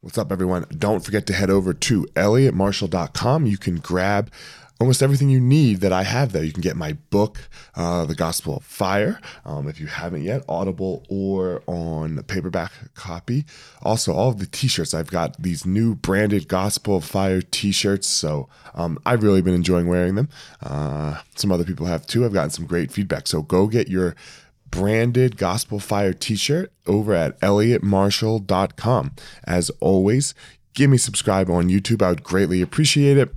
What's up, everyone? Don't forget to head over to elliottmarshall.com. You can grab almost everything you need that I have there. You can get my book, uh, The Gospel of Fire, um, if you haven't yet, Audible or on paperback copy. Also, all of the t shirts. I've got these new branded Gospel of Fire t shirts. So um, I've really been enjoying wearing them. Uh, some other people have too. I've gotten some great feedback. So go get your branded Gospel Fire t shirt over at elliottmarshall.com. As always, give me subscribe on YouTube. I would greatly appreciate it.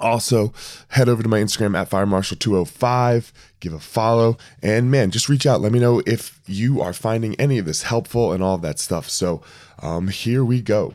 Also, head over to my Instagram at firemarshal205, give a follow, and man, just reach out. Let me know if you are finding any of this helpful and all that stuff. So, um, here we go.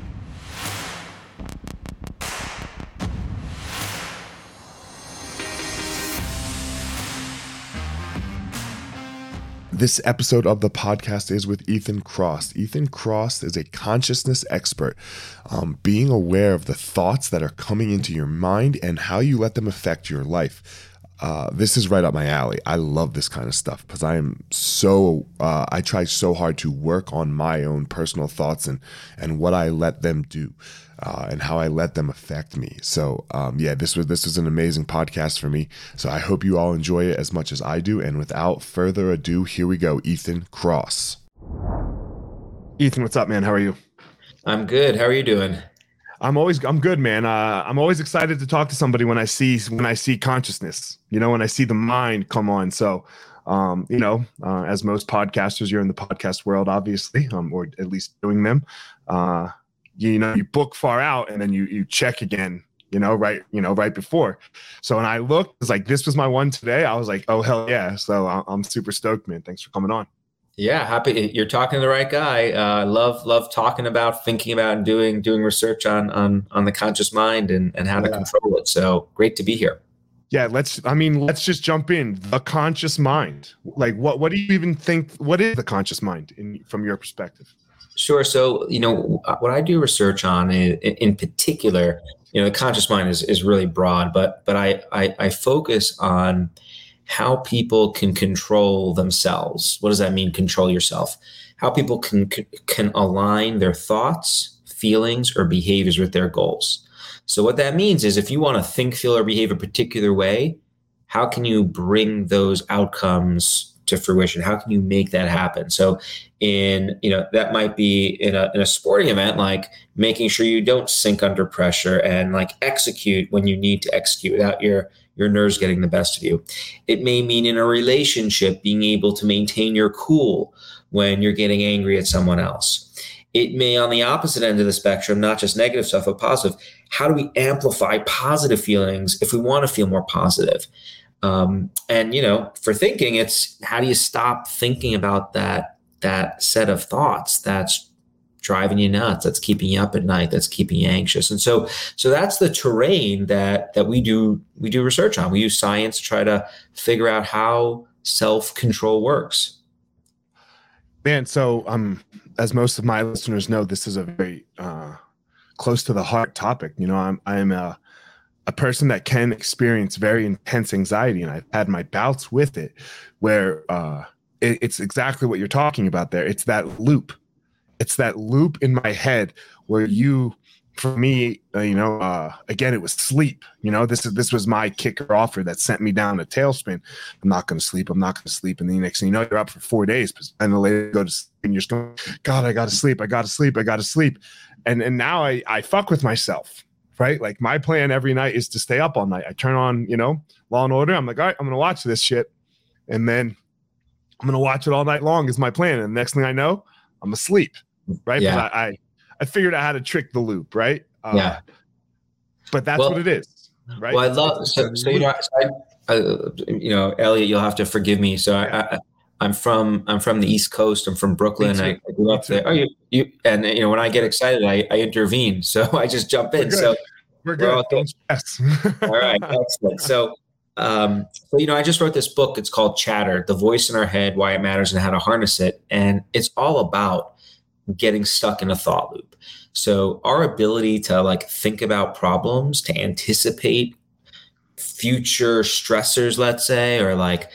This episode of the podcast is with Ethan Kross. Ethan Kross is a consciousness expert, um, being aware of the thoughts that are coming into your mind and how you let them affect your life. Uh, this is right up my alley. I love this kind of stuff because I am so uh, I try so hard to work on my own personal thoughts and and what I let them do uh, and how I let them affect me. So um, yeah, this was this was an amazing podcast for me. So I hope you all enjoy it as much as I do. And without further ado, here we go. Ethan Kross. Ethan, what's up, man? How are you? I'm good. How are you doing? I'm always I'm good, man. Uh, I'm always excited to talk to somebody when I see when I see consciousness. You know, when I see the mind come on. So, um, you know, uh, as most podcasters, you're in the podcast world, obviously, um, or at least doing them. Uh, you know you book far out and then you you check again you know right you know right before. So when i looked it's like this was my one today. I was like oh hell yeah. So i'm super stoked man. Thanks for coming on. Yeah happy you're talking to the right guy. Uh love love talking about thinking about and doing doing research on on on the conscious mind and and how to control it. So great to be here. Yeah let's i mean let's just jump in. The conscious mind. Like what what do you even think what is the conscious mind in from your perspective Sure. So, you know, uh, what I do research on in, in particular, you know, the conscious mind is, is really broad, but but I, I, I focus on how people can control themselves. What does that mean? Control yourself. How people can can align their thoughts, feelings, or behaviors with their goals. So what that means is if you want to think, feel, or behave a particular way, how can you bring those outcomes to fruition? How can you make that happen? So, in you know that might be in a in a sporting event, like making sure you don't sink under pressure and like execute when you need to execute without your your nerves getting the best of you. It may mean in a relationship being able to maintain your cool when you're getting angry at someone else. It may, on the opposite end of the spectrum, not just negative stuff, but positive. How do we amplify positive feelings if we want to feel more positive? Um, and you know, for thinking, it's how do you stop thinking about that that set of thoughts that's driving you nuts, that's keeping you up at night, that's keeping you anxious. And so, so that's the terrain that that we do we do research on. We use science to try to figure out how self control works. Man, so um, as most of my listeners know, this is a very uh, close to the heart topic. You know, I'm I'm a a person that can experience very intense anxiety, and I've had my bouts with it, where uh, it, it's exactly what you're talking about there. It's that loop. It's that loop in my head where you, for me, uh, you know, uh, again, it was sleep. You know, this is this was my kicker offer that sent me down a tailspin. I'm not going to sleep. I'm not going to sleep. And then the next thing you know, you're up for four days, and then later go to sleep, and you're just going, God, I got to sleep. I got to sleep. I got to sleep. And and now I I fuck with myself right? Like my plan every night is to stay up all night. I turn on, you know, Law and Order. I'm like, all right, I'm gonna watch this shit, and then I'm gonna watch it all night long. Is my plan. And the next thing I know, I'm asleep, right? Yeah. I, I, I figured out how to trick the loop, right? Uh, yeah. But that's well, what it is, right? Well, I love so, so you know, I, I, you know, Elliot, you'll have to forgive me. So I, I'm from I'm from the East Coast. I'm from Brooklyn. I, grew up there. Oh, you, you and you know when I get excited, I, I intervene. So I just jump in. So We're good. We're Don't stress. all right, excellent. So, um, so you know, I just wrote this book. It's called Chatter: The Voice in Our Head, Why It Matters, and How to Harness It. And it's all about getting stuck in a thought loop. So, our ability to like think about problems, to anticipate future stressors, let's say, or like,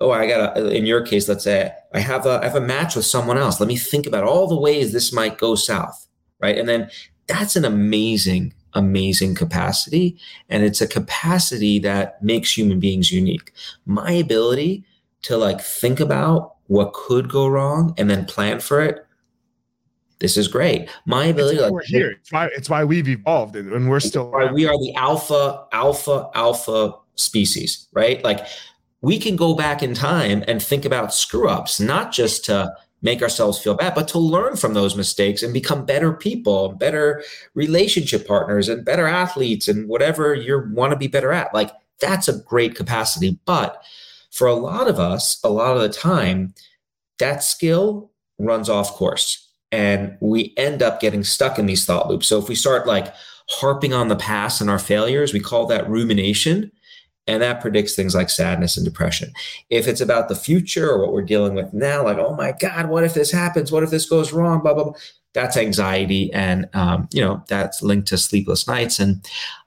oh, I got a, in your case, let's say I have a, I have a match with someone else. Let me think about all the ways this might go south. Right. And then that's an amazing, amazing capacity. And it's a capacity that makes human beings unique. My ability to like think about what could go wrong and then plan for it this is great. My ability, like, we're here. It's why, it's why we've evolved and, and we're still. Right. We are the alpha, alpha, alpha species, right? Like we can go back in time and think about screw ups, not just to make ourselves feel bad, but to learn from those mistakes and become better people, better relationship partners, and better athletes, and whatever you want to be better at. Like that's a great capacity. But for a lot of us, a lot of the time, that skill runs off course and we end up getting stuck in these thought loops. So if we start like harping on the past and our failures, we call that rumination. And that predicts things like sadness and depression. If it's about the future or what we're dealing with now, like, oh my God, what if this happens? What if this goes wrong? Blah, blah, blah. That's anxiety. And, um, you know, that's linked to sleepless nights. And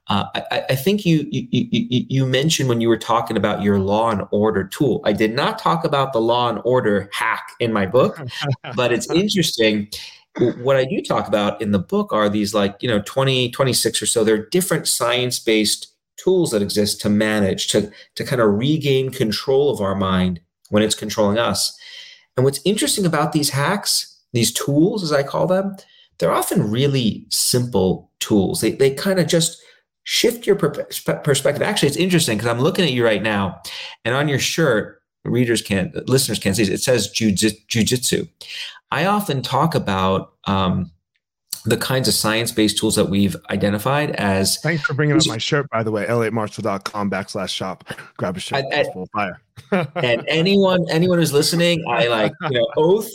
uh, I, I, think you, you, you you mentioned when you were talking about your law and order tool. I did not talk about the law and order hack in my book, but it's interesting. What I do talk about in the book are these like, you know, 20, 26 or so. They're different science based tools that exist to manage, to, to kind of regain control of our mind when it's controlling us. And what's interesting about these hacks, these tools, as I call them, they're often really simple tools. They, they kind of just shift your perspective. Actually, it's interesting because I'm looking at you right now, and on your shirt, readers can't, listeners can't see it. It says jujitsu. I often talk about um, the kinds of science-based tools that we've identified as. Thanks for bringing up my shirt, by the way. elliottmarshall.com backslash shop. Grab a shirt. I, fire. and anyone, anyone who's listening, I like you know oath.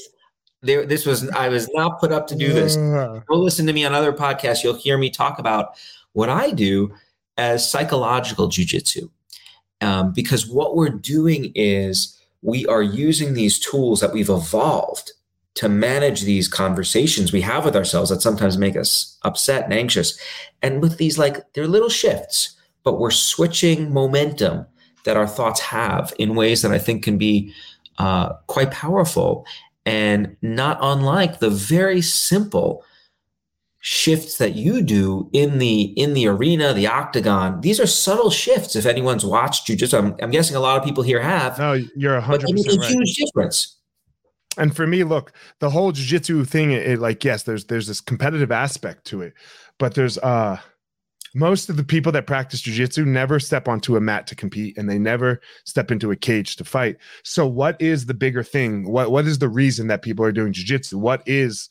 There, this was I was not put up to do this. Go listen to me on other podcasts. You'll hear me talk about what I do as psychological jujitsu. Um, because what we're doing is we are using these tools that we've evolved to manage these conversations we have with ourselves that sometimes make us upset and anxious. And with these, like, they're little shifts, but we're switching momentum that our thoughts have in ways that I think can be uh, quite powerful and not unlike the very simple shifts that you do in the in the arena the octagon these are subtle shifts if anyone's watched jujitsu I'm, I'm guessing a lot of people here have no you're 100% but a right. huge difference and for me look the whole jiu-jitsu thing it, it, like yes there's there's this competitive aspect to it but there's uh most of the people that practice jiu-jitsu never step onto a mat to compete and they never step into a cage to fight so what is the bigger thing what what is the reason that people are doing jiu-jitsu what is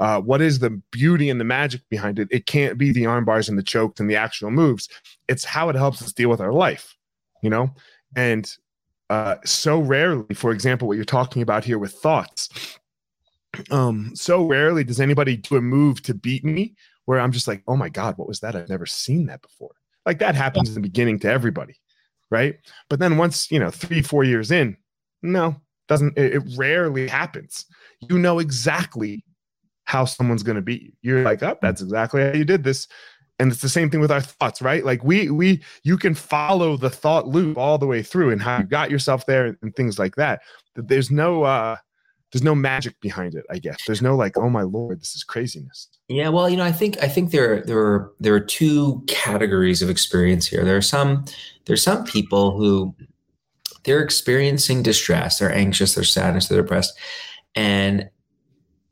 uh, what is the beauty and the magic behind it? It can't be the arm bars and the chokes and the actual moves. It's how it helps us deal with our life, you know? And uh, so rarely, for example, what you're talking about here with thoughts, um, so rarely does anybody do a move to beat me where I'm just like, oh my God, what was that? I've never seen that before. Like that happens in the beginning to everybody, right? But then once, you know, three, four years in, no, doesn't, it, it rarely happens. You know exactly how someone's going to beat you. You're like, oh, that's exactly how you did this. And it's the same thing with our thoughts, right? Like we we you can follow the thought loop all the way through and how you got yourself there and, things like that. That there's no uh there's no magic behind it, I guess. There's no like, oh my lord, this is craziness. Yeah, well, you know, I think I think there there are there are two categories of experience here. There are some there's some people who they're experiencing distress, they're anxious, they're sadness, they're depressed, and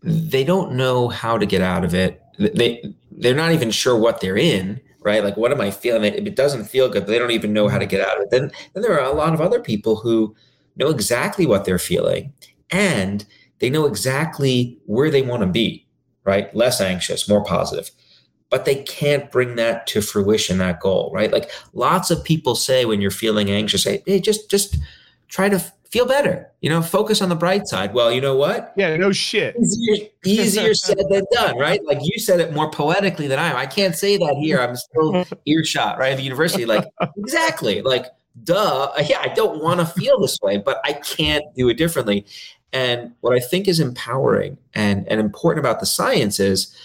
they don't know how to get out of it. They they're not even sure what they're in, right? Like, what am I feeling? It doesn't feel good, but they don't even know how to get out of it. Then, then there are a lot of other people who know exactly what they're feeling, and they know exactly where they want to be, right? Less anxious, more positive, but they can't bring that to fruition. That goal, right? Like lots of people say when you're feeling anxious, hey, hey just just try to feel better. You know, focus on the bright side. Well, you know what? Yeah, no shit. Easier, easier said than done, right? Like you said it more poetically than I am. I can't say that here. I'm still earshot, right? At the university, like exactly, like duh. Yeah, I don't want to feel this way, but I can't do it differently. And what I think is empowering and, and important about the science is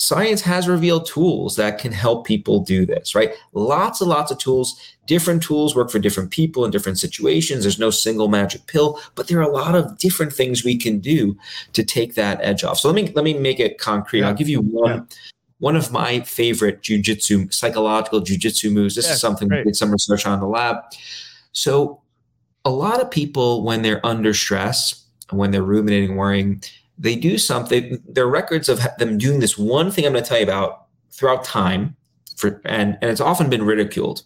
science has revealed tools that can help people do this, right? Lots and lots of tools. Different tools work for different people in different situations. There's no single magic pill, but there are a lot of different things we can do to take that edge off. So let me let me make it concrete. Yeah. I'll give you one yeah. one of my favorite jujitsu, psychological jujitsu moves. This yeah, is something great. we did some research on in the lab. So a lot of people when they're under stress, when they're ruminating, worrying, they do something. There are records of them doing this one thing I'm going to tell you about throughout time, for, and and it's often been ridiculed.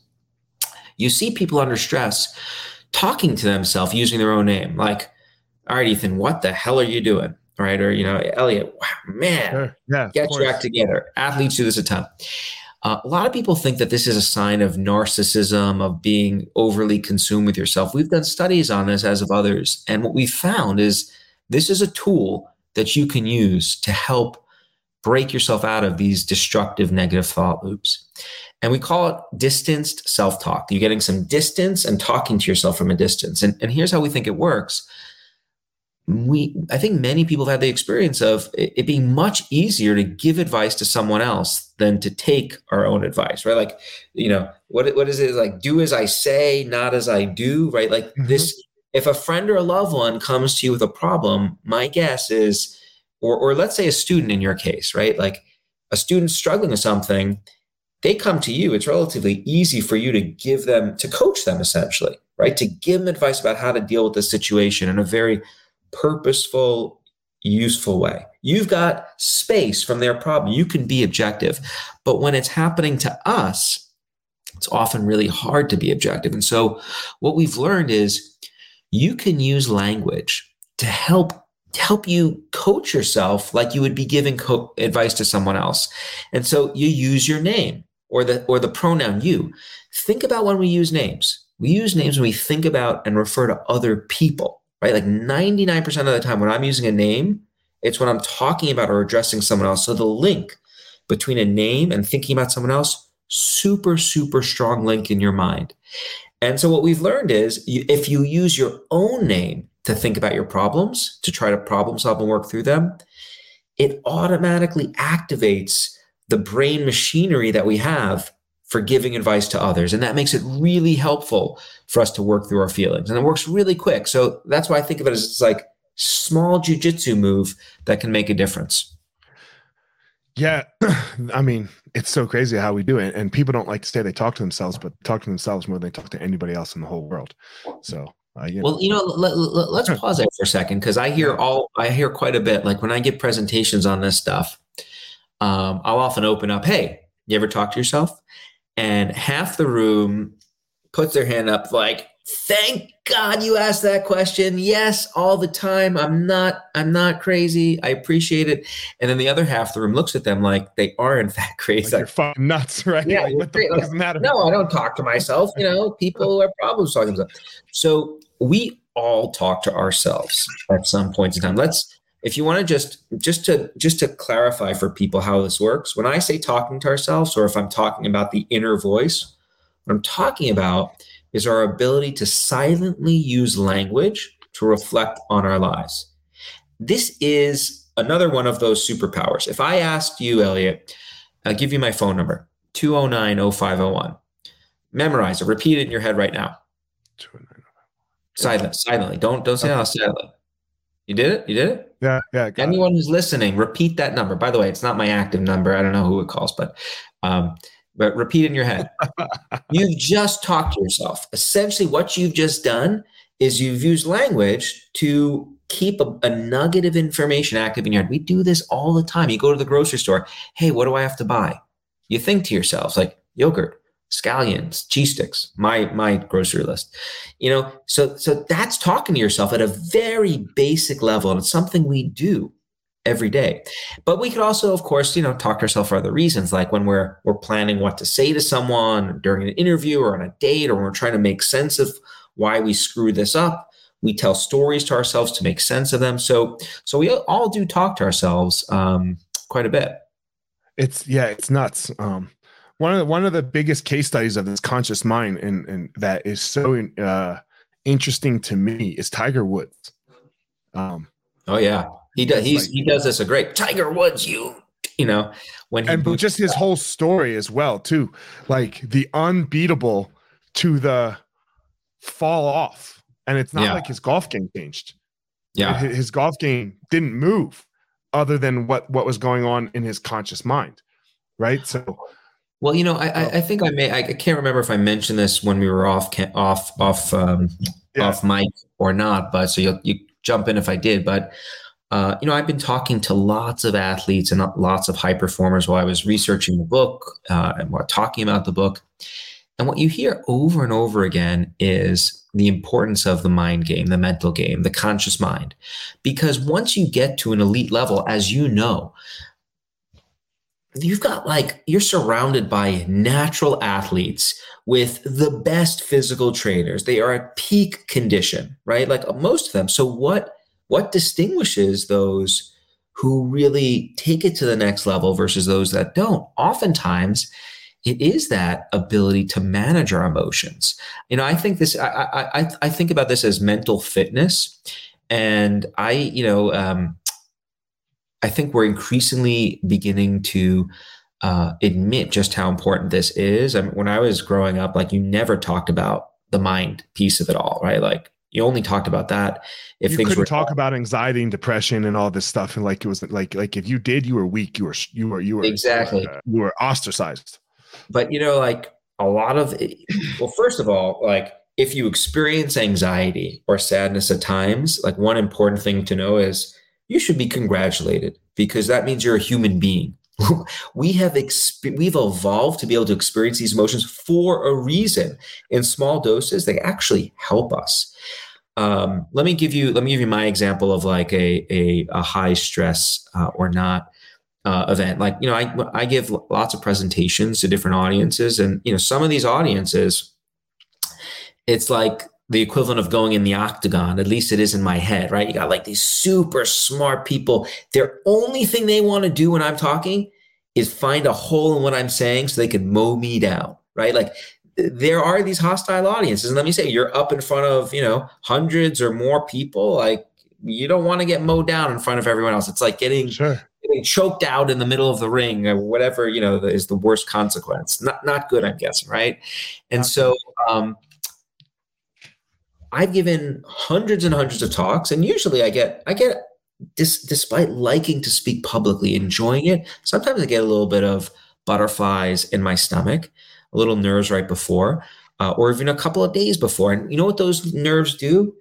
You see people under stress talking to themselves using their own name, like, "All right, Ethan, what the hell are you doing?" Right? Or you know, Elliot, wow, man, sure. yeah, get your act together. Athletes do this a ton. Uh, a lot of people think that this is a sign of narcissism, of being overly consumed with yourself. We've done studies on this, as of others, and what we found is this is a tool that you can use to help break yourself out of these destructive negative thought loops. And we call it distanced self talk. You're getting some distance and talking to yourself from a distance. And, and here's how we think it works. We, I think many people have had the experience of it, being much easier to give advice to someone else than to take our own advice, right? Like, you know, what, what is it like? Do as I say, not as I do, right? Like mm-hmm. this if a friend or a loved one comes to you with a problem, my guess is, or, or let's say a student in your case, right? Like a student struggling with something, they come to you. It's relatively easy for you to give them, to coach them essentially, right? To give them advice about how to deal with the situation in a very purposeful, useful way. You've got space from their problem. You can be objective. But when it's happening to us, it's often really hard to be objective. And so what we've learned is you can use language to help help you coach yourself like you would be giving co- advice to someone else. And so you use your name or the or the pronoun you. Think about when we use names. We use names when we think about and refer to other people, right? Like 99% of the time when I'm using a name, it's when I'm talking about or addressing someone else. So the link between a name and thinking about someone else, super, super strong link in your mind. And so what we've learned is you, if you use your own name to think about your problems, to try to problem solve and work through them, it automatically activates the brain machinery that we have for giving advice to others. And that makes it really helpful for us to work through our feelings. And it works really quick. So that's why I think of it as it's like small jujitsu move that can make a difference. Yeah. I mean, it's so crazy how we do it. And people don't like to say they talk to themselves, but talk to themselves more than they talk to anybody else in the whole world. So, uh, you know. well, you know, let, us let, pause there for a second because I hear all I hear quite a bit. Like when I give presentations on this stuff, um, I'll often open up, "Hey, you ever talk to yourself?" And half the room puts their hand up, like, Thank God you asked that question. Yes, all the time. I'm not I'm not crazy. I appreciate it. And then the other half of the room looks at them like they are in fact crazy. Like you're fucking nuts, right? Yeah, like, what the fuck matter? No, I don't talk to myself. You know, people are problem solving. So we all talk to ourselves at some points in time. Let's if you want to just just to just to clarify for people how this works, when I say talking to ourselves, or if I'm talking about the inner voice, what I'm talking about is our ability to silently use language to reflect on our lives. This is another one of those superpowers. If I asked you, Elliot, I'll give you my phone number 209 0501. Memorize it, repeat it in your head right now. Silent, silently. Don't don't say okay. out silent. You did it? You did it? Yeah, yeah. Anyone it. who's listening, repeat that number. By the way, it's not my active number. I don't know who it calls, but um, but repeat in your head. you've just talked to yourself. Essentially, what you've just done is you've used language to keep a, a, nugget of information active in your head. We do this all the time. You go to the grocery store. Hey, what do I have to buy? You think to yourself like yogurt, scallions, cheese sticks. My my grocery list. You know, so so that's talking to yourself at a very basic level, and it's something we do every day. But we could also, of course, you know, talk to ourselves for other reasons, like when we're we're planning what to say to someone during an interview or on a date, or when we're trying to make sense of why we screw this up. We tell stories to ourselves to make sense of them. So, so we all do talk to ourselves um, quite a bit. It's yeah, it's nuts. Um, one of the one of the biggest case studies of this conscious mind and and that is so uh, interesting to me is Tiger Woods. Um, oh yeah, he does. He's like, he does this a great Tiger Woods. You you know when and but just his whole story as well too, like the unbeatable to the fall off, and it's not yeah. like his golf game changed. Yeah, his, his golf game didn't move other than what what was going on in his conscious mind, right? So well, you know, I, I, think I may. I can't remember if I mentioned this when we were off off off um, yeah. off mic or not. But so you you jump in if I did. But uh, you know, I've been talking to lots of athletes and lots of high performers while I was researching the book uh, and while talking about the book. And what you hear over and over again is the importance of the mind game, the mental game, the conscious mind. Because once you get to an elite level, as you know, you've got like you're surrounded by natural athletes with the best physical trainers they are at peak condition right like most of them so what what distinguishes those who really take it to the next level versus those that don't oftentimes it is that ability to manage our emotions you know i think this i i i think about this as mental fitness and i you know um I think we're increasingly beginning to uh, admit just how important this is. I mean, when I was growing up, like you never talked about the mind piece of it all, right? Like you only talked about that if you things couldn't were talk about anxiety and depression and all this stuff, and like it was like like if you did, you were weak. You were you were you were exactly uh, you were ostracized. But you know, like a lot of it, well, first of all, like if you experience anxiety or sadness at times, like one important thing to know is you should be congratulated because that means you're a human being. we have exp- we've evolved to be able to experience these emotions for a reason. In small doses, they actually help us. Um, let me give you let me give you my example of like a a, a high stress uh, or not uh, event. Like you know, I I give lots of presentations to different audiences, and you know, some of these audiences, it's like the equivalent of going in the octagon. At least it is in my head, right? You got like these super smart people. Their only thing they want to do when I'm talking is find a hole in what I'm saying so they can mow me down, right? Like there are these hostile audiences. And let me say, you're up in front of, you know, hundreds or more people. Like you don't want to get mowed down in front of everyone else. It's like getting, sure. getting choked out in the middle of the ring or whatever, you know, is the worst consequence. Not, not good, I'm guessing, right? And so, um, I've given hundreds and hundreds of talks, and usually I get I get dis, despite liking to speak publicly, enjoying it. Sometimes I get a little bit of butterflies in my stomach, a little nerves right before, uh, or even a couple of days before. And you know what those nerves do?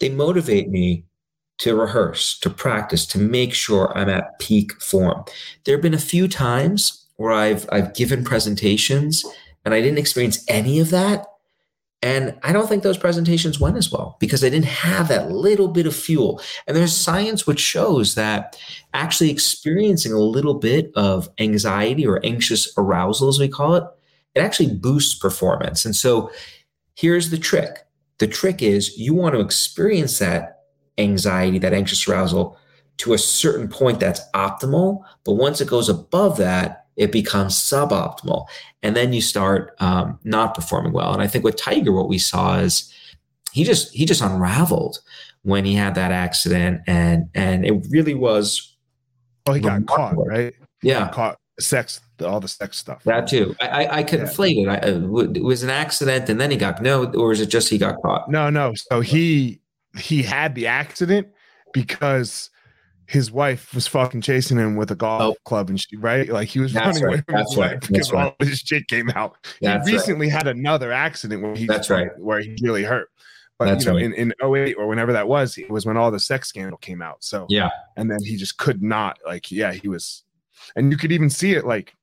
They motivate me to rehearse, to practice, to make sure I'm at peak form. There have been a few times where I've I've given presentations and I didn't experience any of that and I don't think those presentations went as well because I didn't have that little bit of fuel. And there's science which shows that actually experiencing a little bit of anxiety or anxious arousal, as we call it, it actually boosts performance. And so here's the trick the trick is you want to experience that anxiety, that anxious arousal to a certain point that's optimal. But once it goes above that, it becomes suboptimal. And then you start um, not performing well. And I think with Tiger, what we saw is he just he just unraveled when he had that accident, and and it really was. Oh, he got caught, right? Yeah, caught sex, all the sex stuff. That too. I I, I conflated. Yeah. I, uh, it was an accident, and then he got no, or is it just he got caught? No, no. So he he had the accident because his wife was fucking chasing him with a golf oh. club and she right like he was that's running right. away from that's his right. wife because right. all his shit came out. That's he recently right. had another accident where he that's right where he really hurt. But that's you know, right. in, in 08 or whenever that was, it was when all the sex scandal came out. So yeah, and then he just could not like yeah, he was and you could even see it like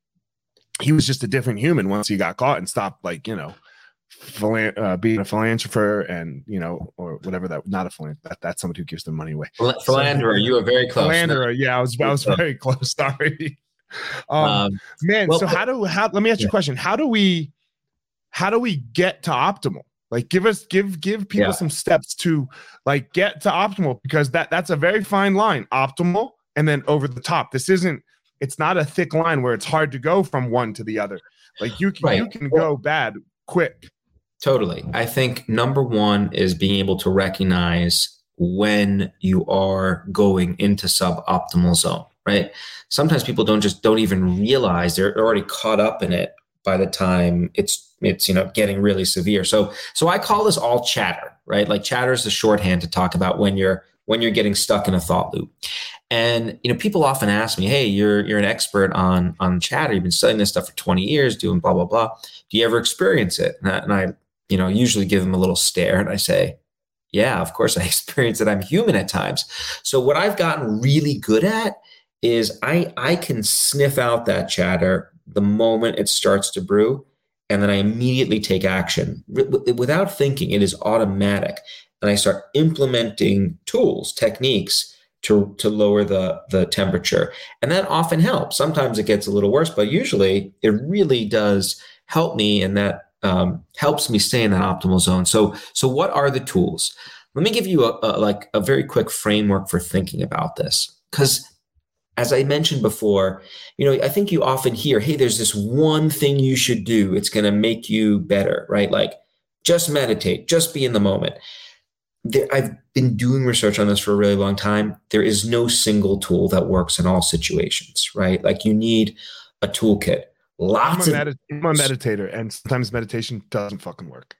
he was just a different human once he got caught and stopped like, you know, philan- uh, being a philanthropist and you know or whatever that not a philanderer that, that's somebody who gives their money away philanderer so, you are very close philanderer yeah i was i was very close sorry um, um, man well, so how do how let me ask you a question how do we how do we get to optimal Like give us give give people Yeah. some steps to like get to optimal because that that's a very fine line. Optimal and then over the top. This isn't it's not a thick line where it's hard to go from one to the other. Like you can you can go bad quick. Totally. I think number one is being able to recognize when you are going into suboptimal zone, right? Sometimes people don't just don't even realize they're already caught up in it by the time it's it's you know getting really severe. So so I call this all chatter, right? Like chatter is the shorthand to talk about when you're when you're getting stuck in a thought loop. And you know, people often ask me, "Hey, you're you're an expert on on chatter. You've been studying this stuff for 20 years, doing blah blah blah. Do you ever experience it?" And I, and I you know, usually give them a little stare and I say, yeah, of course I experience it. I'm human at times. So what I've gotten really good at is I I can sniff out that chatter the moment it starts to brew and then I immediately take action without thinking. It is automatic. And I start implementing tools, techniques to, to lower the, the temperature. And that often helps. Sometimes it gets a little worse, but usually it really does help me and that um, helps me stay in that optimal zone. So, so what are the tools? Let me give you a, a like a very quick framework for thinking about this. Because as I mentioned before, you know, I think you often hear, "Hey, there's this one thing you should do. It's going to make you better," right? Like, just meditate, just be in the moment. There, I've been doing research on this for a really long time. There is no single tool that works in all situations, right? Like, you need a toolkit. I'm Lots a, of medit- I'm a meditator and sometimes meditation doesn't fucking work.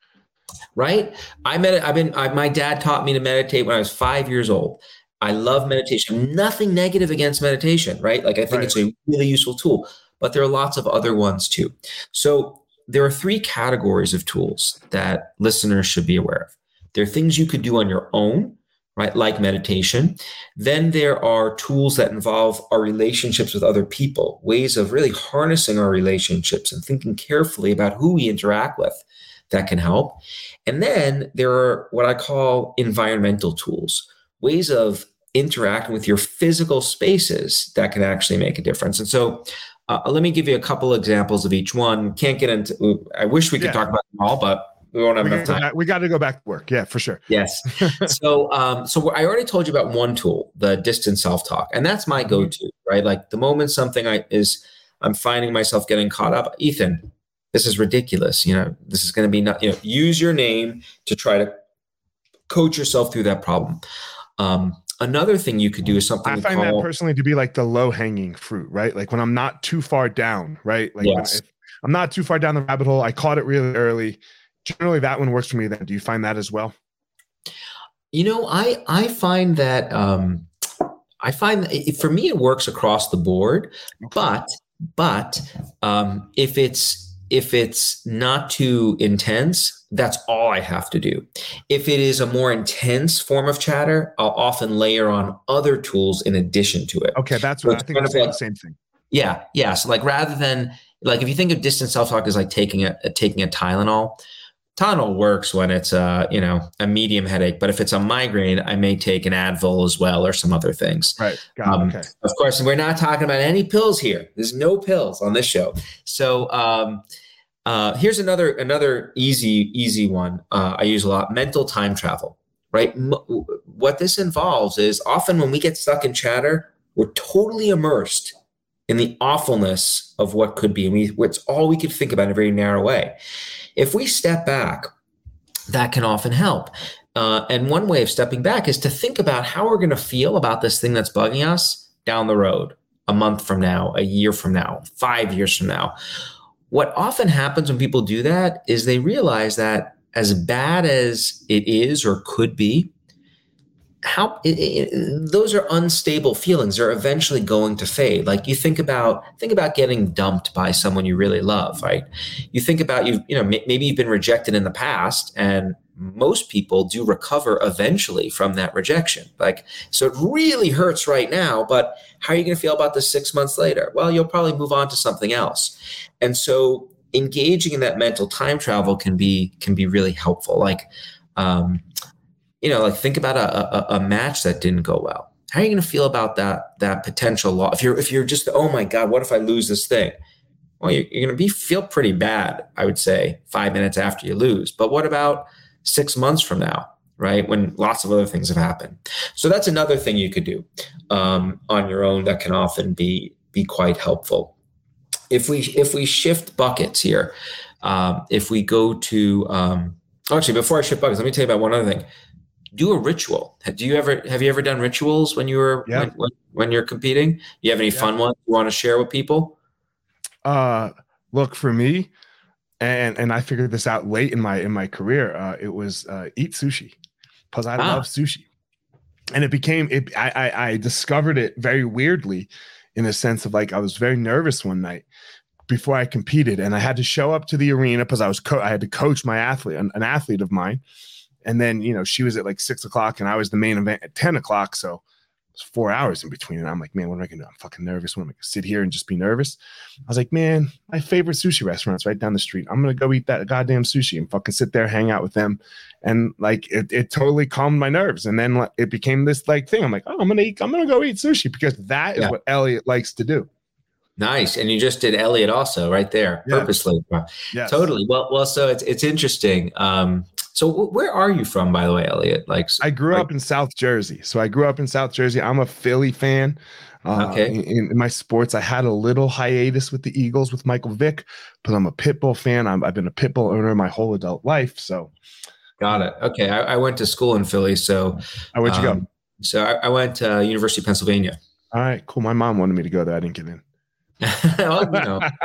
right? I med- I've been. I, my dad taught me to meditate when I was five years old. I love meditation. Nothing negative against meditation, right? Like I think Right. it's a really useful tool, but there are lots of other ones too. So there are three categories of tools that listeners should be aware of. There are things you could do on your own, right? Like meditation. Then there are tools that involve our relationships with other people, ways of really harnessing our relationships and thinking carefully about who we interact with that can help. And then there are what I call environmental tools, ways of interacting with your physical spaces that can actually make a difference. And so uh, let me give you a couple examples of each one. Can't get into, I wish we could Yeah. talk about them all, but we won't have We, enough gotta go time. back- we got to go back to work. Yeah, for sure. Yes. so, um, so I already told you about one tool, the distant self-talk, and that's my go-to, right? Like the moment something I is, I'm finding myself getting caught up. Ethan, this is ridiculous. You know, this is going to be not. You know, use your name to try to coach yourself through that problem. Um, another thing you could do is something I find call, that personally to be like the low hanging fruit, right? Like when I'm not too far down, right? Like when Yes. if I'm not too far down the rabbit hole, I caught it really early. Generally, that one works for me. Then, do you find that as well? You know, I I find that um, I find that it, for me it works across the board, but but um, if it's if it's not too intense, that's all I have to do. If it is a more intense form of chatter, I'll often layer on other tools in addition to it. Okay, that's So what I think. kind I'm of like- the same thing. Yeah, yeah. So like rather than like if you think of distant self talk as like taking a taking a Tylenol, Tylenol works when it's a you know a medium headache, but if it's a migraine, I may take an Advil as well or some other things. Right. Um. Okay. Of course, we're not talking about any pills here. There's no pills on this show. So um, uh, here's another another easy easy one. Uh, I use a lot: mental time travel. Right. M- what this involves is often when we get stuck in chatter, we're totally immersed in the awfulness of what could be, and we it's all we could think about in a very narrow way. If we step back, that can often help. Uh, and one way of stepping back is to think about how we're going to feel about this thing that's bugging us down the road, a month from now, a year from now, five years from now. What often happens when people do that is they realize that as bad as it is or could be, how it, it, those are unstable feelings. They're eventually going to fade. Like you think about think about getting dumped by someone you really love right? You think about you you know may, maybe you've been rejected in the past and most people do recover eventually from that rejection. Like so it really hurts right now but how are you going to feel about this six months later? Well you'll probably move on to something else. And so engaging in that mental time travel can be can be really helpful. Like um, you know, like think about a, a, a match that didn't go well. How are you going to feel about that that potential loss? If you're if you're just oh my god, what if I lose this thing? Well, you're, you're going to be feel pretty bad, I would say, five minutes after you lose. But what about six months from now, right? When lots of other things have happened. So that's another thing you could do um, on your own that can often be be quite helpful. If we if we shift buckets here, um, if we go to um, actually before I shift buckets, let me tell you about one other thing. Do a ritual. Do you ever have you ever done rituals when you were yeah. when, when, when, you're competing? You have any yeah. fun ones you want to share with people? Uh, look for me, and and I figured this out late in my in my career. Uh, it was uh, eat sushi because I ah. love sushi, and it became it. I, I I discovered it very weirdly, in the sense of like I was very nervous one night before I competed, and I had to show up to the arena because I was co- I had to coach my athlete, an, an athlete of mine, and then you know she was at like six o'clock, and I was the main event at ten o'clock, so four hours in between. And I'm like, man, what am I gonna do? I'm fucking nervous. What am I gonna sit here and just be nervous? I was like, man, my favorite sushi restaurant's right down the street. I'm gonna go eat that goddamn sushi and fucking sit there, hang out with them. And like it, it totally calmed my nerves. And then it became this like thing. I'm like, oh, I'm gonna eat, I'm gonna go eat sushi because that is yeah. what Elliot likes to do. Nice. And you just did Elliot also right there, yeah. purposely. Yes. Totally. Well, well, so it's it's interesting. Um, so where are you from, by the way, Elliot? Like I grew like, up in South Jersey. So I grew up in South Jersey. I'm a Philly fan. Uh, okay. In, in, my sports, I had a little hiatus with the Eagles with Michael Vick, but I'm a Pitbull fan. i have been a Pitbull owner my whole adult life. So, got it. Okay, I, I went to school in Philly. So, where'd you um, go? So I, I went to University of Pennsylvania. All right, cool. My mom wanted me to go there. I didn't get in. well, you, know,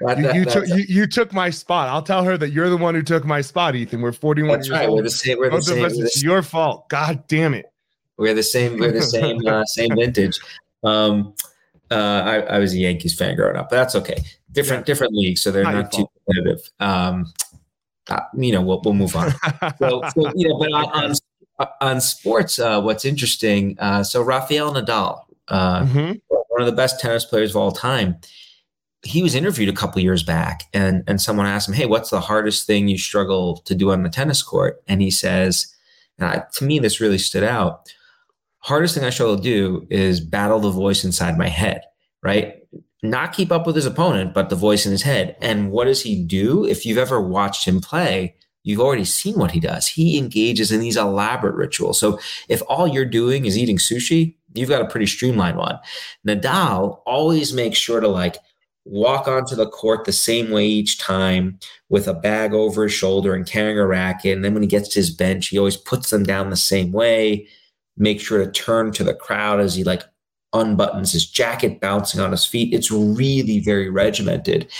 that, you, took, you, you, took my spot. I'll tell her that you're the one who took my spot, Ethan. We're 41 that's years right. old. We're the same. We're the same. We're it's your fault. God damn it. We're the same. We're the same. Uh, same vintage. Um, uh, I, I, was a Yankees fan growing up, but that's okay. Different, yeah. different leagues, so they're not, not too competitive. Um, uh, you know, we'll, we'll move on. so, so, you know, but on, on, on sports, uh, what's interesting? Uh, so Rafael Nadal, uh, mm-hmm one of the best tennis players of all time. He was interviewed a couple years back, and and someone asked him, "Hey, what's the hardest thing you struggle to do on the tennis court?" And he says, and I, to me, this really stood out. Hardest thing I struggle to do is battle the voice inside my head. Right, not keep up with his opponent, but the voice in his head. And what does he do? If you've ever watched him play, you've already seen what he does. He engages in these elaborate rituals. So if all you're doing is eating sushi, you've got a pretty streamlined one. Nadal always makes sure to like walk onto the court the same way each time with a bag over his shoulder and carrying a racket. And then when he gets to his bench, he always puts them down the same way. Make sure to turn to the crowd as he like unbuttons his jacket, bouncing on his feet. It's really very regimented.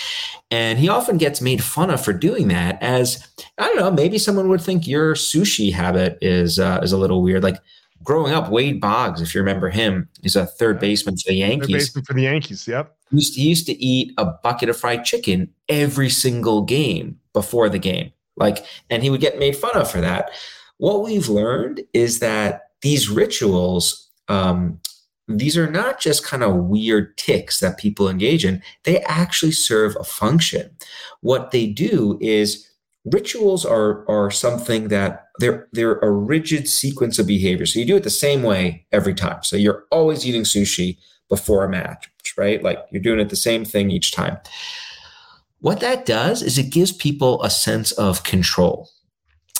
And he often gets made fun of for doing that as I don't know, maybe someone would think your sushi habit is uh, is a little weird. Like growing up, Wade Boggs, if you remember him, is a third baseman for the Yankees. Third baseman for the Yankees, yep. He used, to, he used to eat a bucket of fried chicken every single game before the game. Like, and he would get made fun of for that. What we've learned is that these rituals, um, these are not just kind of weird ticks that people engage in, they actually serve a function. What they do is rituals are are something that they're they're a rigid sequence of behavior. So you do it the same way every time. So you're always eating sushi before a match, right? Like you're doing it the same thing each time. What that does is it gives people a sense of control.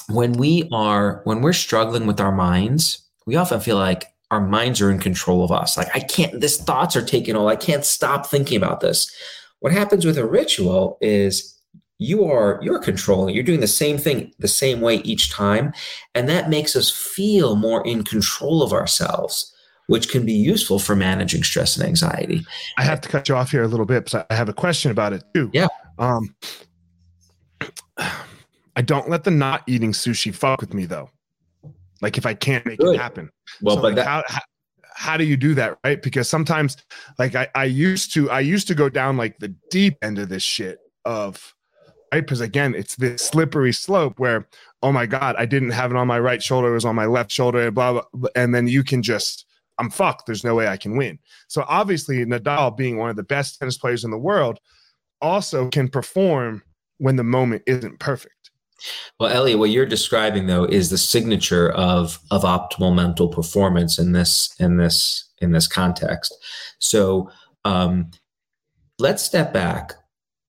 When we are when we're struggling with our minds, we often feel like our minds are in control of us. Like I can't this thoughts are taking all. I can't stop thinking about this. What happens with a ritual is you are you're controlling you're doing the same thing the same way each time. And that makes us feel more in control of ourselves which can be useful for managing stress and anxiety. I have to cut you off here a little bit because i have a question about it too. Yeah. Um i don't let the not eating sushi fuck with me though. Like if i can't make Good. it happen. Well so but like that- how, how how do you do that right? Because sometimes like I, I used to i used to go down like the deep end of this shit of right? Because again, it's this slippery slope where, oh my God, I didn't have it on my right shoulder, it was on my left shoulder, blah, blah, and then you can just, I'm fucked. There's no way I can win. So obviously, Nadal, being one of the best tennis players in the world, also can perform when the moment isn't perfect. Well, Elliot, what you're describing though is the signature of of optimal mental performance in this in this in this context. So um, let's step back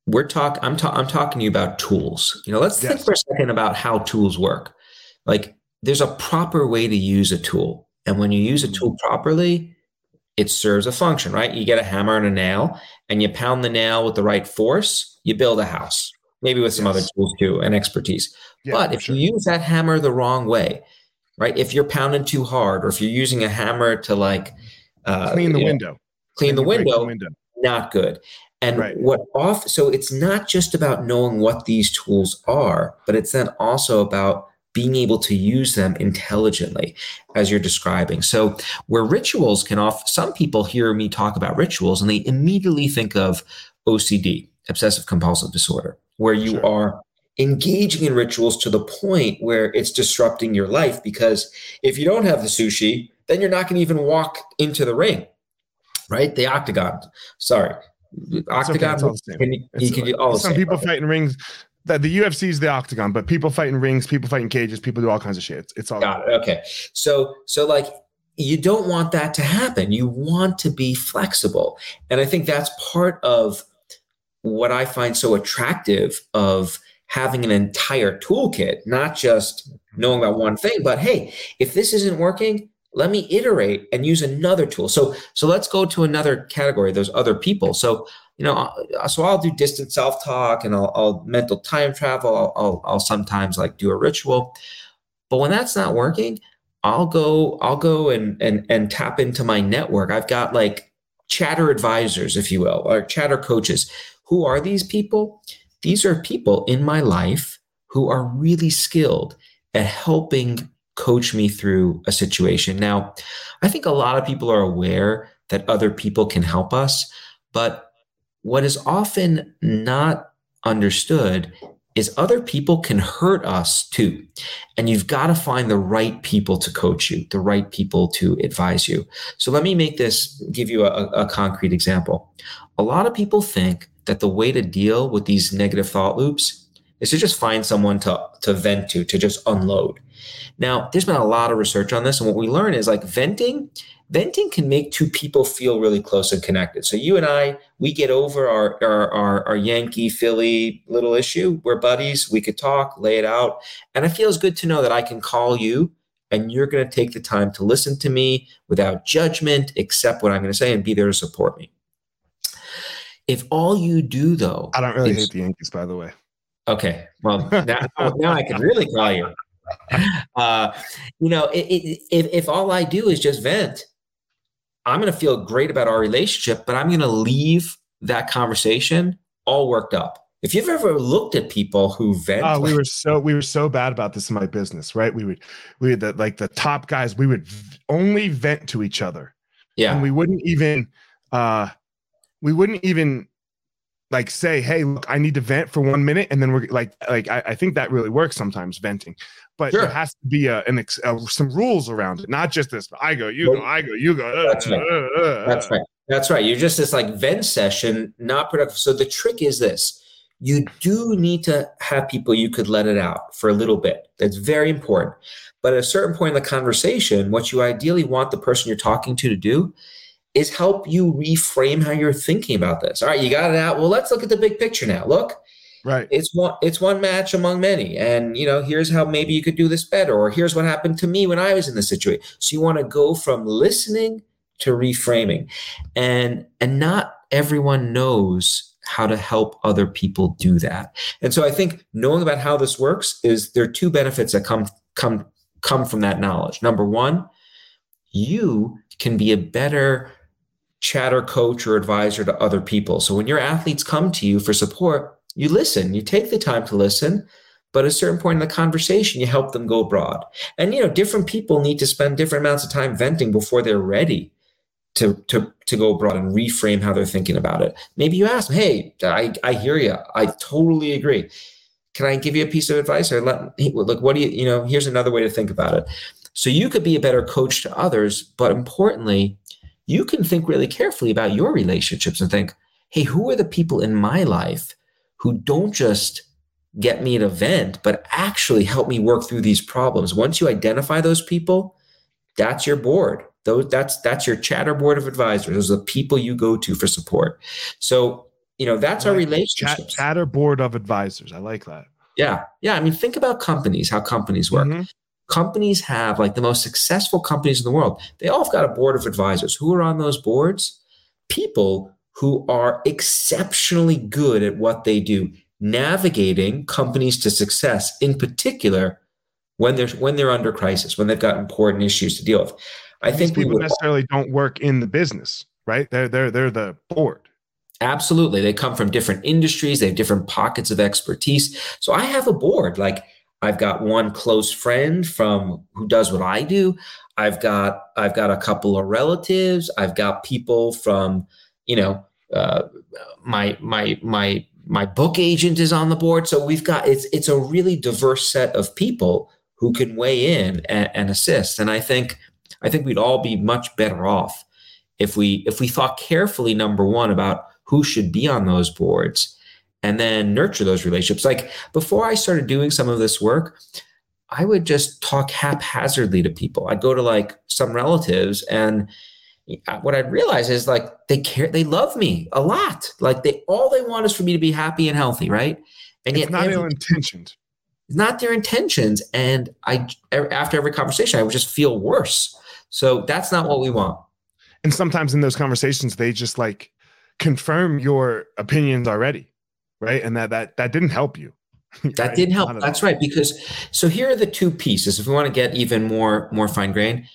we're talk I'm ta- I'm talking to you about tools. You know, let's yes. think for a second about how tools work. Like there's a proper way to use a tool. And when you use a tool mm-hmm. properly, it serves a function, right? You get a hammer and a nail and you pound the nail with the right force, you build a house, maybe with some yes. other tools too and expertise. Yeah, but if sure. you use that hammer the wrong way, right? If you're pounding too hard or if you're using a hammer to like uh, clean the window, know, clean the window, the window, not good. And right. what off, so it's not just about knowing what these tools are, but it's then also about being able to use them intelligently as you're describing. So where rituals can off, some people hear me talk about rituals and they immediately think of OCD, obsessive compulsive disorder, where you sure. are engaging in rituals to the point where it's disrupting your life because if you don't have the sushi, then you're not going to even walk into the ring, right? The octagon. Sorry, octagon. Okay, can you, you can do all some people fight in rings. That the UFC is the octagon, but people fight in rings, people fight in cages, people do all kinds of shit. It's, it's all got it. Okay, so so like you don't want that to happen. You want to be flexible, and I think that's part of what I find so attractive of having an entire toolkit, not just knowing about one thing. But hey, if this isn't working, let me iterate and use another tool. So so let's go to another category those other people. So you know uh, so i'll do distant self-talk and i'll, I'll mental time travel. I'll, I'll, I'll sometimes like do a ritual. But when that's not working i'll go i'll go and and and tap into my network. I've got like chatter advisors if you will or chatter coaches. Who are these people? These are people in my life who are really skilled at helping coach me through a situation. Now, I think a lot of people are aware that other people can help us, but what is often not understood is other people can hurt us too. And you've got to find the right people to coach you, the right people to advise you. So let me make this, give you a, a concrete example. A lot of people think that the way to deal with these negative thought loops is to just find someone to, to vent to, to just unload. Now, there's been a lot of research on this, and what we learn is like venting, venting can make two people feel really close and connected. So you and I, we get over our our, our, our Yankee Philly little issue. We're buddies. We could talk, lay it out, and it feels good to know that I can call you and you're going to take the time to listen to me without judgment, accept what I'm going to say, and be there to support me. If all you do, though, I don't really is, hate the Yankees, by the way. Okay, well now, now I can really call you. uh, you know, it, it, if, if all I do is just vent, I'm going to feel great about our relationship, but I'm going to leave that conversation all worked up. If you've ever looked at people who vent, oh, we were so we were so bad about this in my business, right? We would we had the like the top guys, we would only vent to each other, yeah, and we wouldn't even uh we wouldn't even like say, hey, look, I need to vent for one minute, and then we're like, like I, I think that really works sometimes venting but sure. there has to be a, an ex, uh, some rules around it, not just this. I go, you go, I go, you go. Uh, That's right. Uh, uh, That's right. That's right. You're just this like vent session, not productive. So the trick is this: you do need to have people you could let it out for a little bit. That's very important. But at a certain point in the conversation, what you ideally want the person you're talking to to do is help you reframe how you're thinking about this. All right, you got it out. Well, let's look at the big picture now. Look, Right. It's one it's one match among many. And you know, here's how maybe you could do this better, or here's what happened to me when I was in this situation. So you want to go from listening to reframing. And and not everyone knows how to help other people do that. And so I think knowing about how this works is there are two benefits that come come come from that knowledge. Number one, you can be a better chatter coach or advisor to other people. So when your athletes come to you for support, you listen, you take the time to listen, but at a certain point in the conversation, you help them go broad. And you know, different people need to spend different amounts of time venting before they're ready to to to go broad and reframe how they're thinking about it. Maybe you ask them, "Hey, I I hear you. I totally agree. Can I give you a piece of advice or let look? What do you you know? Here's another way to think about it. So you could be a better coach to others, but importantly, you can think really carefully about your relationships and think, "Hey, who are the people in my life?" who don't just get me an event, but actually help me work through these problems. Once you identify those people, that's your board. Those that's that's your chatter board of advisors. Those are the people you go to for support. So you know, that's I our like relationship. Chat, chatter board of advisors. I like that. Yeah. Yeah. I mean, think about companies, how companies work. Mhm. Companies have like the most successful companies in the world. They all have got a board of advisors. Who are on those boards? People who are exceptionally good at what they do, navigating companies to success, in particular when they're when they're under crisis, when they've got important issues to deal with. I These think people necessarily don't work in the business, right? They're they're they're the board. Absolutely. They come from different industries, they have different pockets of expertise. So I have a board. Like I've got one close friend from who does what I do. I've got I've got a couple of relatives. I've got people from, you know, uh, my my my my book agent is on the board. So we've got it's it's a really diverse set of people who can weigh in and, and assist. And I think I think we'd all be much better off if we if we thought carefully, number one, about who should be on those boards and then nurture those relationships. Like before I started doing some of this work, I would just talk haphazardly to people. I'd go to like some relatives and uh, what I'd realize is like they care, they love me a lot. Like they all they want is for me to be happy and healthy, right? And It's yet not every- ill intentioned. not their intentions. And I after every conversation, I would just feel worse. So that's not what we want. And sometimes in those conversations, they just like confirm your opinions already, right? And that that that didn't help you. That right? didn't help. That's all. right. Because so here are the two pieces. If we want to get even more more fine grained,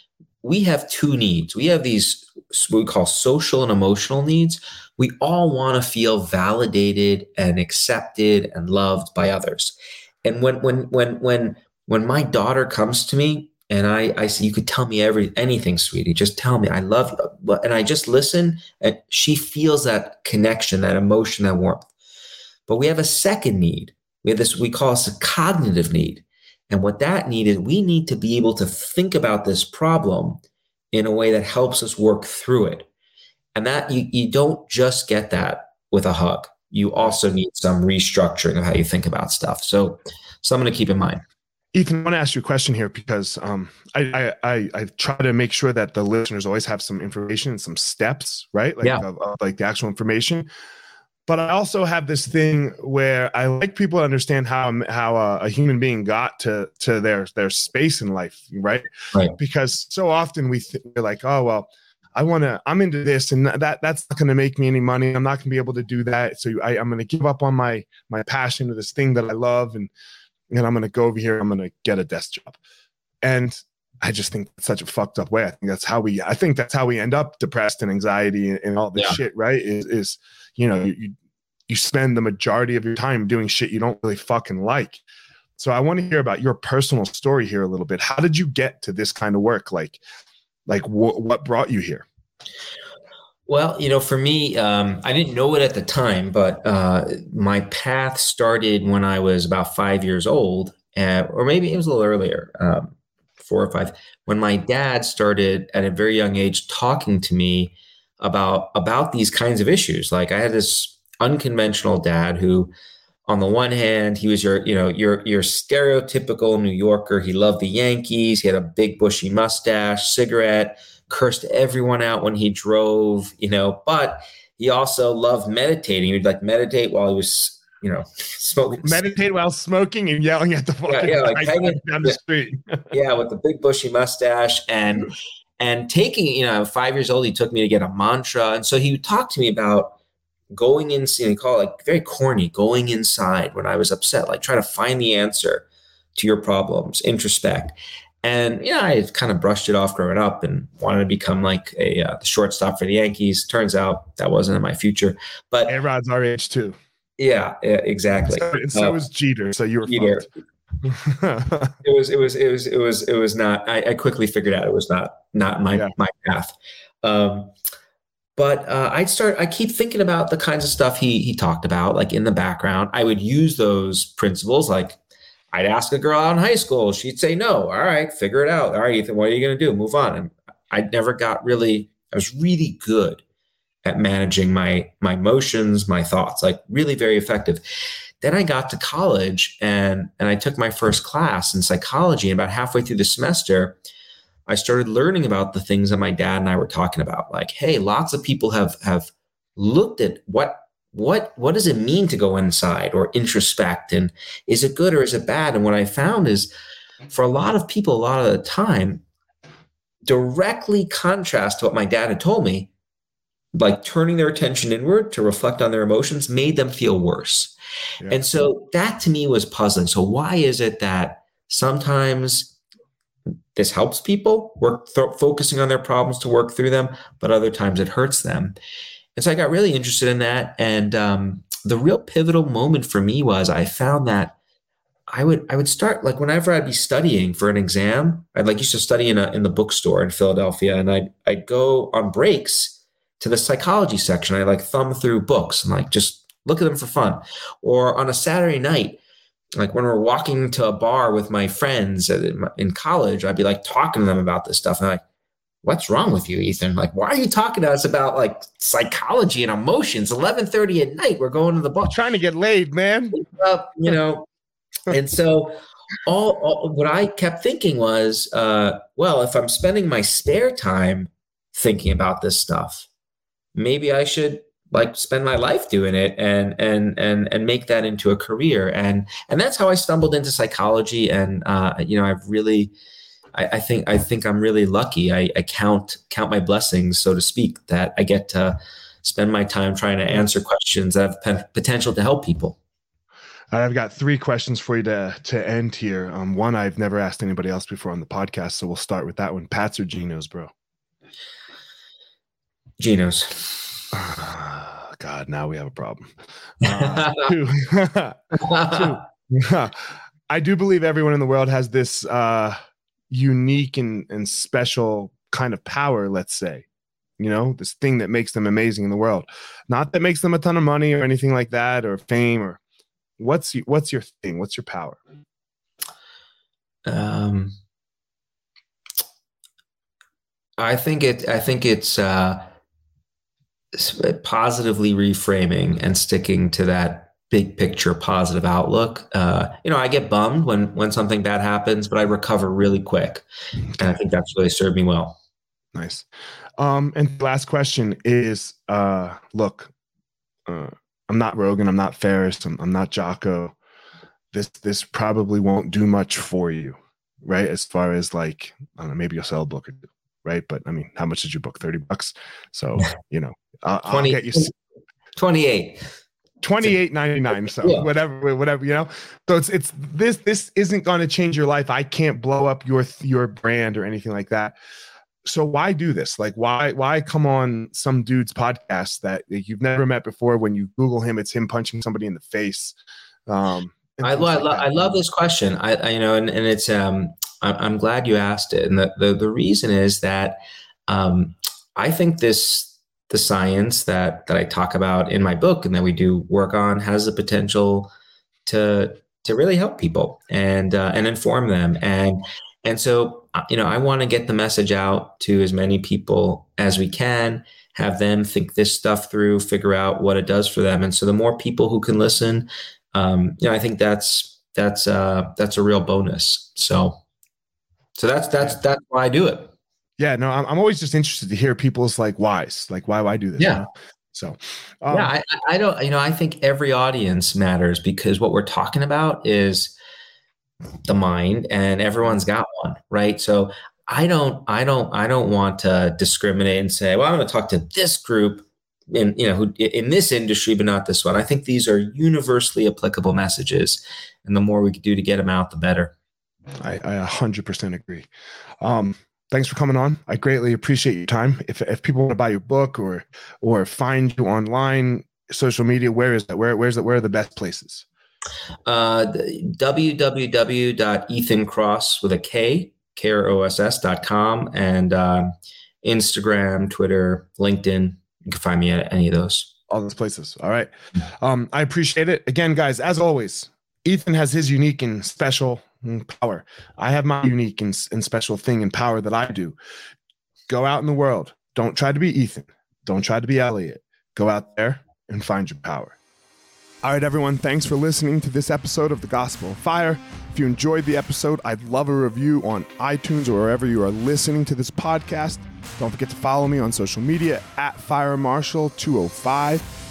we have two needs. We have these what we call social and emotional needs. We all want to feel validated and accepted and loved by others. And when when when when when my daughter comes to me and I I say you could tell me every anything, sweetie, just tell me I love you, and I just listen, and she feels that connection, that emotion, that warmth. But we have a second need. We have this we call this a cognitive need. And what that need is we need to be able to think about this problem in a way that helps us work through it. And that you, you don't just get that with a hug. You also need some restructuring of how you think about stuff. So something to keep in mind. Ethan, I want to ask you a question here because um, I, I I I try to make sure that the listeners always have some information, and some steps, right? Like Yeah. of, of, like the actual information. But I also have this thing where I like people to understand how how a, a human being got to to their their space in life, right? Right. Because so often we th- we're like, oh well, I want to, I'm into this, and that that's not going to make me any money. I'm not going to be able to do that. So I, I'm going to give up on my my passion to this thing that I love, and and I'm going to go over here. I'm going to get a desk job, and I just think that's such a fucked up way. I think that's how we, I think that's how we end up depressed and anxiety and, and all this Yeah. shit. Right? Is is you know you you spend the majority of your time doing shit you don't really fucking like. So I want to hear about your personal story here a little bit. How did you get to this kind of work? Like, like wh- what brought you here? Well, you know, for me, um, I didn't know it at the time, but uh, my path started when I was about five years old, or maybe it was a little earlier, um, four or five, when my dad started at a very young age talking to me about about these kinds of issues. Like I had this unconventional dad who, on the one hand, he was your, you know, your your stereotypical New Yorker. He loved the Yankees. He had a big bushy mustache, cigarette cursed everyone out when he drove, you know, but he also loved meditating. He'd like meditate while he was, you know, smoking. Meditate while smoking and yelling at the fucking yeah, like hanging- down the yeah. street. yeah, with the big bushy mustache and and taking, you know, five years old, he took me to get a mantra. And so he would talk to me about going in, you know, called it like very corny, going inside when I was upset, like try to find the answer to your problems, introspect. And yeah, I kind of brushed it off growing up and wanted to become like a uh, shortstop for the Yankees. Turns out that wasn't in my future, but Rod's our age too. yeah, yeah exactly. So, and so Uh, was Jeter. So you were Jeter. fucked. it was it was it was it was it was not I, I quickly figured out it was not not my Yeah. my path um but uh, I'd start. I keep thinking about the kinds of stuff he he talked about, like in the background. I would use those principles. Like I'd ask a girl out in high school, she'd say no. All right, figure it out. All right, Ethan, what are you going to do? Move on. And I never got really. I was really good at managing my my emotions, my thoughts. Like really very effective. Then I got to college and and I took my first class in psychology. And about halfway through the semester, I started learning about the things that my dad and I were talking about. Like, hey, lots of people have have looked at what what what does it mean to go inside or introspect and is it good or is it bad and what i found is for a lot of people a lot of the time directly contrast to what my dad had told me like turning their attention inward to reflect on their emotions made them feel worse and so that to me was puzzling so why is it that sometimes this helps people work th- focusing on their problems to work through them but other times it hurts them and so I got really interested in that. And um, the real pivotal moment for me was I found that I would I would start like whenever I'd be studying for an exam, I'd like used to study in a in the bookstore in Philadelphia, and I'd I'd go on breaks to the psychology section. I like thumb through books and like just look at them for fun. Or on a Saturday night, like when we're walking to a bar with my friends in college, I'd be like talking to them about this stuff. And I'm like, what's wrong with you, Ethan? Like, why are you talking to us about like psychology and emotions? 1130 at night, we're going to the bar. trying to get laid, man. Up, you know, and so all, all, what I kept thinking was, uh, well, if I'm spending my spare time thinking about this stuff, maybe I should like spend my life doing it and and and and make that into a career and and that's how I stumbled into psychology and uh, you know I've really I, I, think I think I'm really lucky. I, I count count my blessings, so to speak, that I get to spend my time trying to answer questions that have potential to help people. I've got three questions for you to to end here. Um, one I've never asked anybody else before on the podcast, so we'll start with that one. Pats or Geno's, bro? Geno's. God, now we have a problem. Uh, two. two. I do believe everyone in the world has this uh, unique and, and special kind of power, let's say, you know, this thing that makes them amazing in the world. Not that makes them a ton of money or anything like that or fame or what's what's your thing? What's your power? Um I think it I think it's uh positively reframing and sticking to that big picture positive outlook. Uh, you know, I get bummed when when something bad happens, but I recover really quick, and I think that's really served me well. Nice. Um, and last question is, uh, look, uh, I'm not Rogan, I'm not Ferriss I'm, I'm not Jocko. This this probably won't do much for you, right? As far as like, I don't know, maybe you'll sell a book or two, right? But I mean, how much did you book? Thirty bucks. So you know, I'll, 20, I'll get you. 28 Twenty eight ninety nine. So yeah. whatever, whatever you know. So it's it's this this isn't going to change your life. I can't blow up your your brand or anything like that. So why do this? Like why why come on some dude's podcast that you've never met before? When you Google him, it's him punching somebody in the face. Um, I, lo- like I, lo- I love this question. I, I you know, and, and it's um, I'm, glad you asked it, and the the, the reason is that um, I think this the science that that I talk about in my book and that we do work on has the potential to to really help people and uh, and inform them. And and so uh, you know I want to get the message out to as many people as we can have them think this stuff through figure out what it does for them. And so the more people who can listen um, you know I think that's that's uh that's a real bonus. So so that's that's that's why I do it yeah, no, I'm, I'm always just interested to hear people's like whys, like why why do this? Yeah. You know? So um, yeah, I, I don't, you know, I think every audience matters because what we're talking about is the mind, and everyone's got one, right? So I don't, I don't, I don't want to discriminate and say, well, I'm going to talk to this group in you know who in this industry but not this one i think these are universally applicable messages and the more we can do to get them out the better i, I 100% agree um, thanks for coming on. I greatly appreciate your time. If if people want to buy your book or or find you online, social media, where is that? Where where's that? Where are the best places? Uh, www.ethankross with a K, K-R-O-S-S.com and uh, Instagram, Twitter, LinkedIn. You can find me at any of those. All those places. All right. Um, I appreciate it. Again, guys, as always, Ethan has his unique and special Mm, power. I have my unique and, and special thing and power that I do. Go out in the world. Don't try to be Ethan. Don't try to be Elliot. Go out there and find your power. All right, everyone, thanks for listening to this episode of The Gospel of Fire. If you enjoyed the episode, I'd love a review on iTunes or wherever you are listening to this podcast. Don't forget to follow me on social media at Fire Marshal 205.